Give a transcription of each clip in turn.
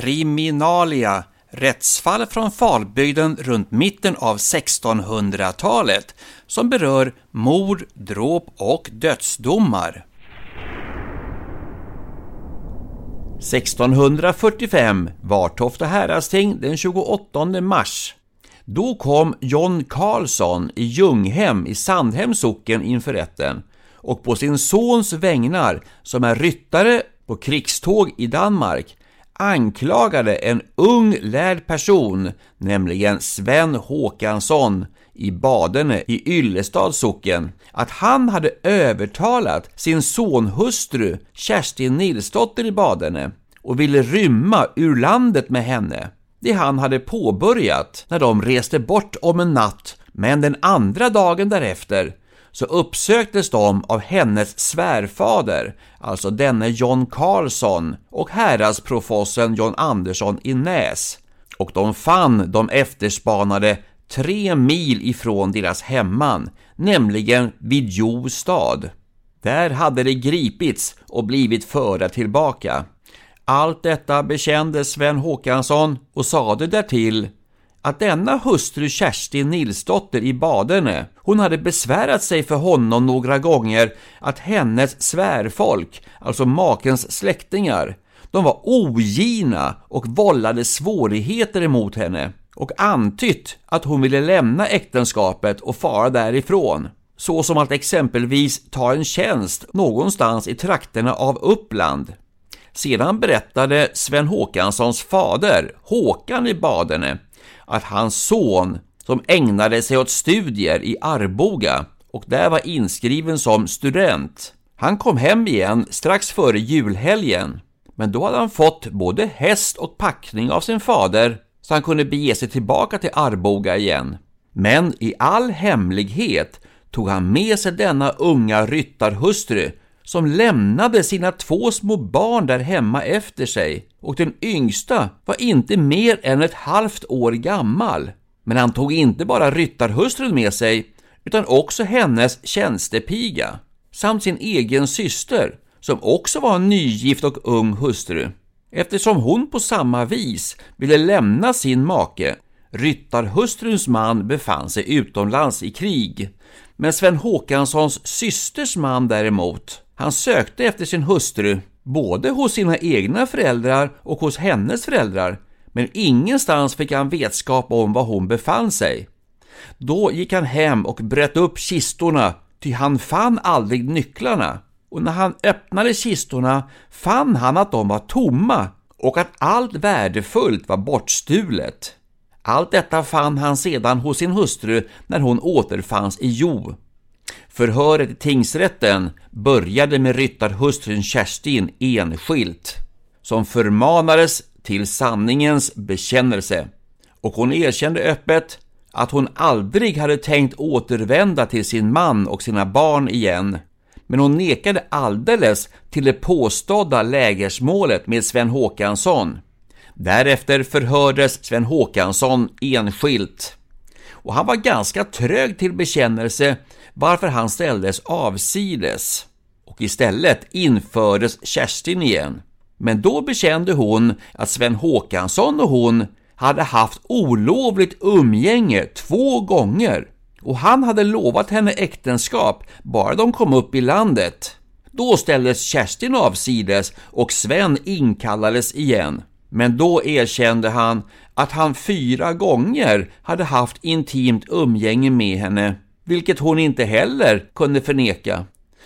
Kriminalia Rättsfall från Falbygden runt mitten av 1600-talet som berör mord, dråp och dödsdomar. 1645 Vartofta häradsting den 28 mars. Då kom John Karlsson i Ljunghem i Sandhems socken inför rätten och på sin sons vägnar, som är ryttare på krigståg i Danmark, anklagade en ung lärd person, nämligen Sven Håkansson i Badene i Yllestads socken, att han hade övertalat sin sonhustru Kerstin Nilsdotter i Badene och ville rymma ur landet med henne. Det han hade påbörjat när de reste bort om en natt, men den andra dagen därefter så uppsöktes de av hennes svärfader, alltså denne John Carlson och häradsprofossen John Andersson i Näs. Och de fann de efterspanade tre mil ifrån deras hemman, nämligen vid Jo stad. Där hade de gripits och blivit förda tillbaka. Allt detta bekände Sven Håkansson och sade därtill att denna hustru Kerstin Nilsdotter i Badene, hon hade besvärat sig för honom några gånger att hennes svärfolk, alltså makens släktingar, de var ogina och vållade svårigheter emot henne och antytt att hon ville lämna äktenskapet och fara därifrån. Så som att exempelvis ta en tjänst någonstans i trakterna av Uppland. Sedan berättade Sven Håkanssons fader, Håkan i Badene, att hans son, som ägnade sig åt studier i Arboga och där var inskriven som student, han kom hem igen strax före julhelgen. Men då hade han fått både häst och packning av sin fader så han kunde bege sig tillbaka till Arboga igen. Men i all hemlighet tog han med sig denna unga ryttarhustru som lämnade sina två små barn där hemma efter sig och den yngsta var inte mer än ett halvt år gammal. Men han tog inte bara ryttarhustrun med sig utan också hennes tjänstepiga samt sin egen syster som också var en nygift och ung hustru eftersom hon på samma vis ville lämna sin make. Ryttarhustruns man befann sig utomlands i krig men Sven Håkanssons systers man däremot han sökte efter sin hustru, både hos sina egna föräldrar och hos hennes föräldrar, men ingenstans fick han vetskap om var hon befann sig. Då gick han hem och bröt upp kistorna, ty han fann aldrig nycklarna. Och när han öppnade kistorna fann han att de var tomma och att allt värdefullt var bortstulet. Allt detta fann han sedan hos sin hustru när hon återfanns i Jo. Förhöret i tingsrätten började med ryttarhustrun Kerstin enskilt, som förmanades till sanningens bekännelse och hon erkände öppet att hon aldrig hade tänkt återvända till sin man och sina barn igen. Men hon nekade alldeles till det påstådda lägersmålet med Sven Håkansson. Därefter förhördes Sven Håkansson enskilt och han var ganska trög till bekännelse varför han ställdes avsides och istället infördes Kerstin igen. Men då bekände hon att Sven Håkansson och hon hade haft olovligt umgänge två gånger och han hade lovat henne äktenskap bara de kom upp i landet. Då ställdes Kerstin avsides och Sven inkallades igen. Men då erkände han att han fyra gånger hade haft intimt umgänge med henne, vilket hon inte heller kunde förneka.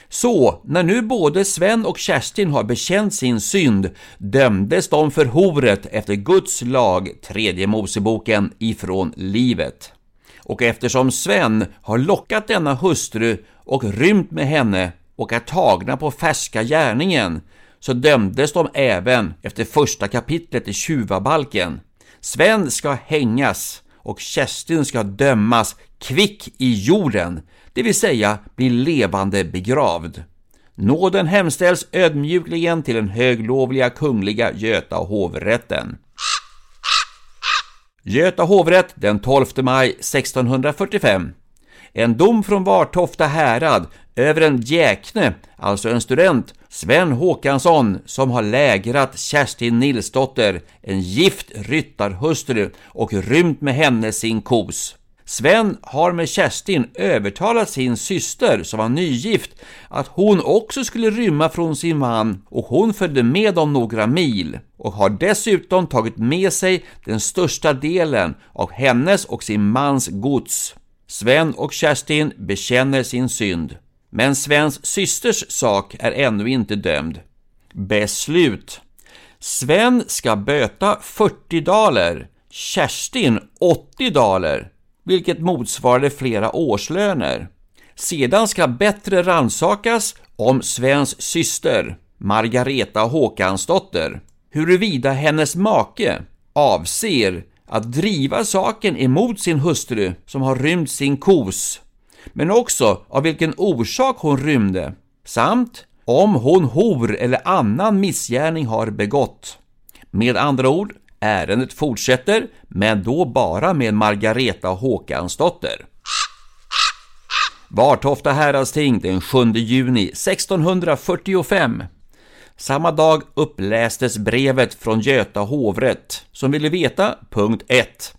Så, när nu både Sven och Kerstin har bekänt sin synd dömdes de för horet efter Guds lag, tredje Moseboken, ifrån livet. Och eftersom Sven har lockat denna hustru och rymt med henne och är tagna på färska gärningen så dömdes de även efter första kapitlet i tjuvabalken. Sven ska hängas och Kerstin ska dömas kvick i jorden, det vill säga bli levande begravd. Nåden hemställs ödmjukligen till den höglovliga kungliga Göta hovrätten. Göta hovrätt den 12 maj 1645. En dom från Vartofta härad över en djäkne, alltså en student, Sven Håkansson, som har lägrat Kerstin Nilsdotter, en gift ryttarhustru, och rymt med henne sin kos. Sven har med Kerstin övertalat sin syster, som var nygift, att hon också skulle rymma från sin man och hon följde med dem några mil och har dessutom tagit med sig den största delen av hennes och sin mans gods. Sven och Kerstin bekänner sin synd. Men Svens systers sak är ännu inte dömd. Beslut. Sven ska böta 40 daler, Kerstin 80 daler, vilket motsvarade flera årslöner. Sedan ska bättre ransakas om Svens syster, Margareta Håkansdotter, huruvida hennes make avser att driva saken emot sin hustru som har rymt sin kos, men också av vilken orsak hon rymde, samt om hon hor eller annan missgärning har begått. Med andra ord, ärendet fortsätter, men då bara med Margareta Håkansdotter. Vartofta häradsting den 7 juni 1645 samma dag upplästes brevet från Göta hovrätt. Som ville veta punkt 1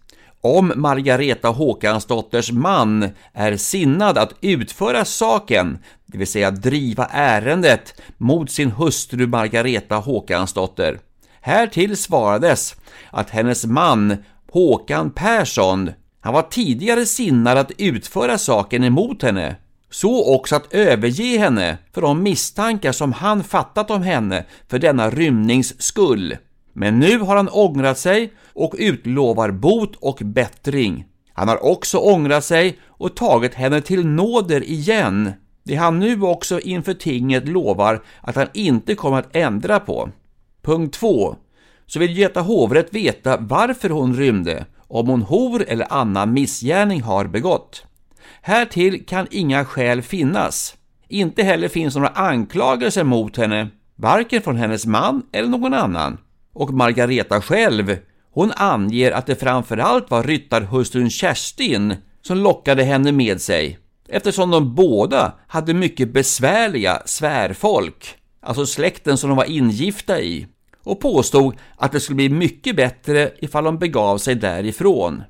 om Margareta Håkansdotters man är sinnad att utföra saken, det vill säga driva ärendet mot sin hustru Margareta Håkansdotter. Härtill svarades att hennes man Håkan Persson, han var tidigare sinnad att utföra saken emot henne så också att överge henne för de misstankar som han fattat om henne för denna rymnings skull. Men nu har han ångrat sig och utlovar bot och bättring. Han har också ångrat sig och tagit henne till nåder igen, det han nu också inför tinget lovar att han inte kommer att ändra på. Punkt 2. Så vill Göta hovrätt veta varför hon rymde, om hon hor eller annan missgärning har begått. Härtill kan inga skäl finnas. Inte heller finns några anklagelser mot henne, varken från hennes man eller någon annan. Och Margareta själv, hon anger att det framförallt var ryttarhustrun Kerstin som lockade henne med sig, eftersom de båda hade mycket besvärliga svärfolk, alltså släkten som de var ingifta i, och påstod att det skulle bli mycket bättre ifall de begav sig därifrån.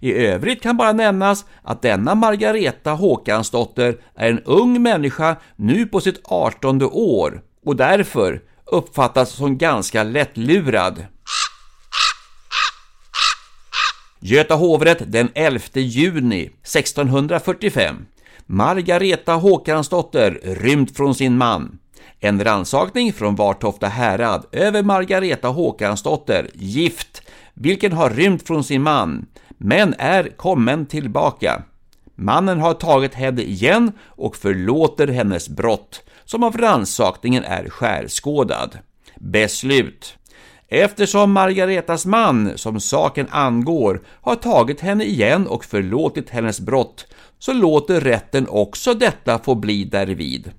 I övrigt kan bara nämnas att denna Margareta Håkansdotter är en ung människa nu på sitt artonde år och därför uppfattas som ganska lättlurad. Göta hovrätt den 11 juni 1645. Margareta Håkansdotter rymt från sin man. En rannsakning från Vartofta härad över Margareta Håkansdotter, gift, vilken har rymt från sin man, men är kommen tillbaka. Mannen har tagit henne igen och förlåter hennes brott, som av rannsakningen är skärskådad. Beslut. Eftersom Margaretas man, som saken angår, har tagit henne igen och förlåtit hennes brott, så låter rätten också detta få bli därvid.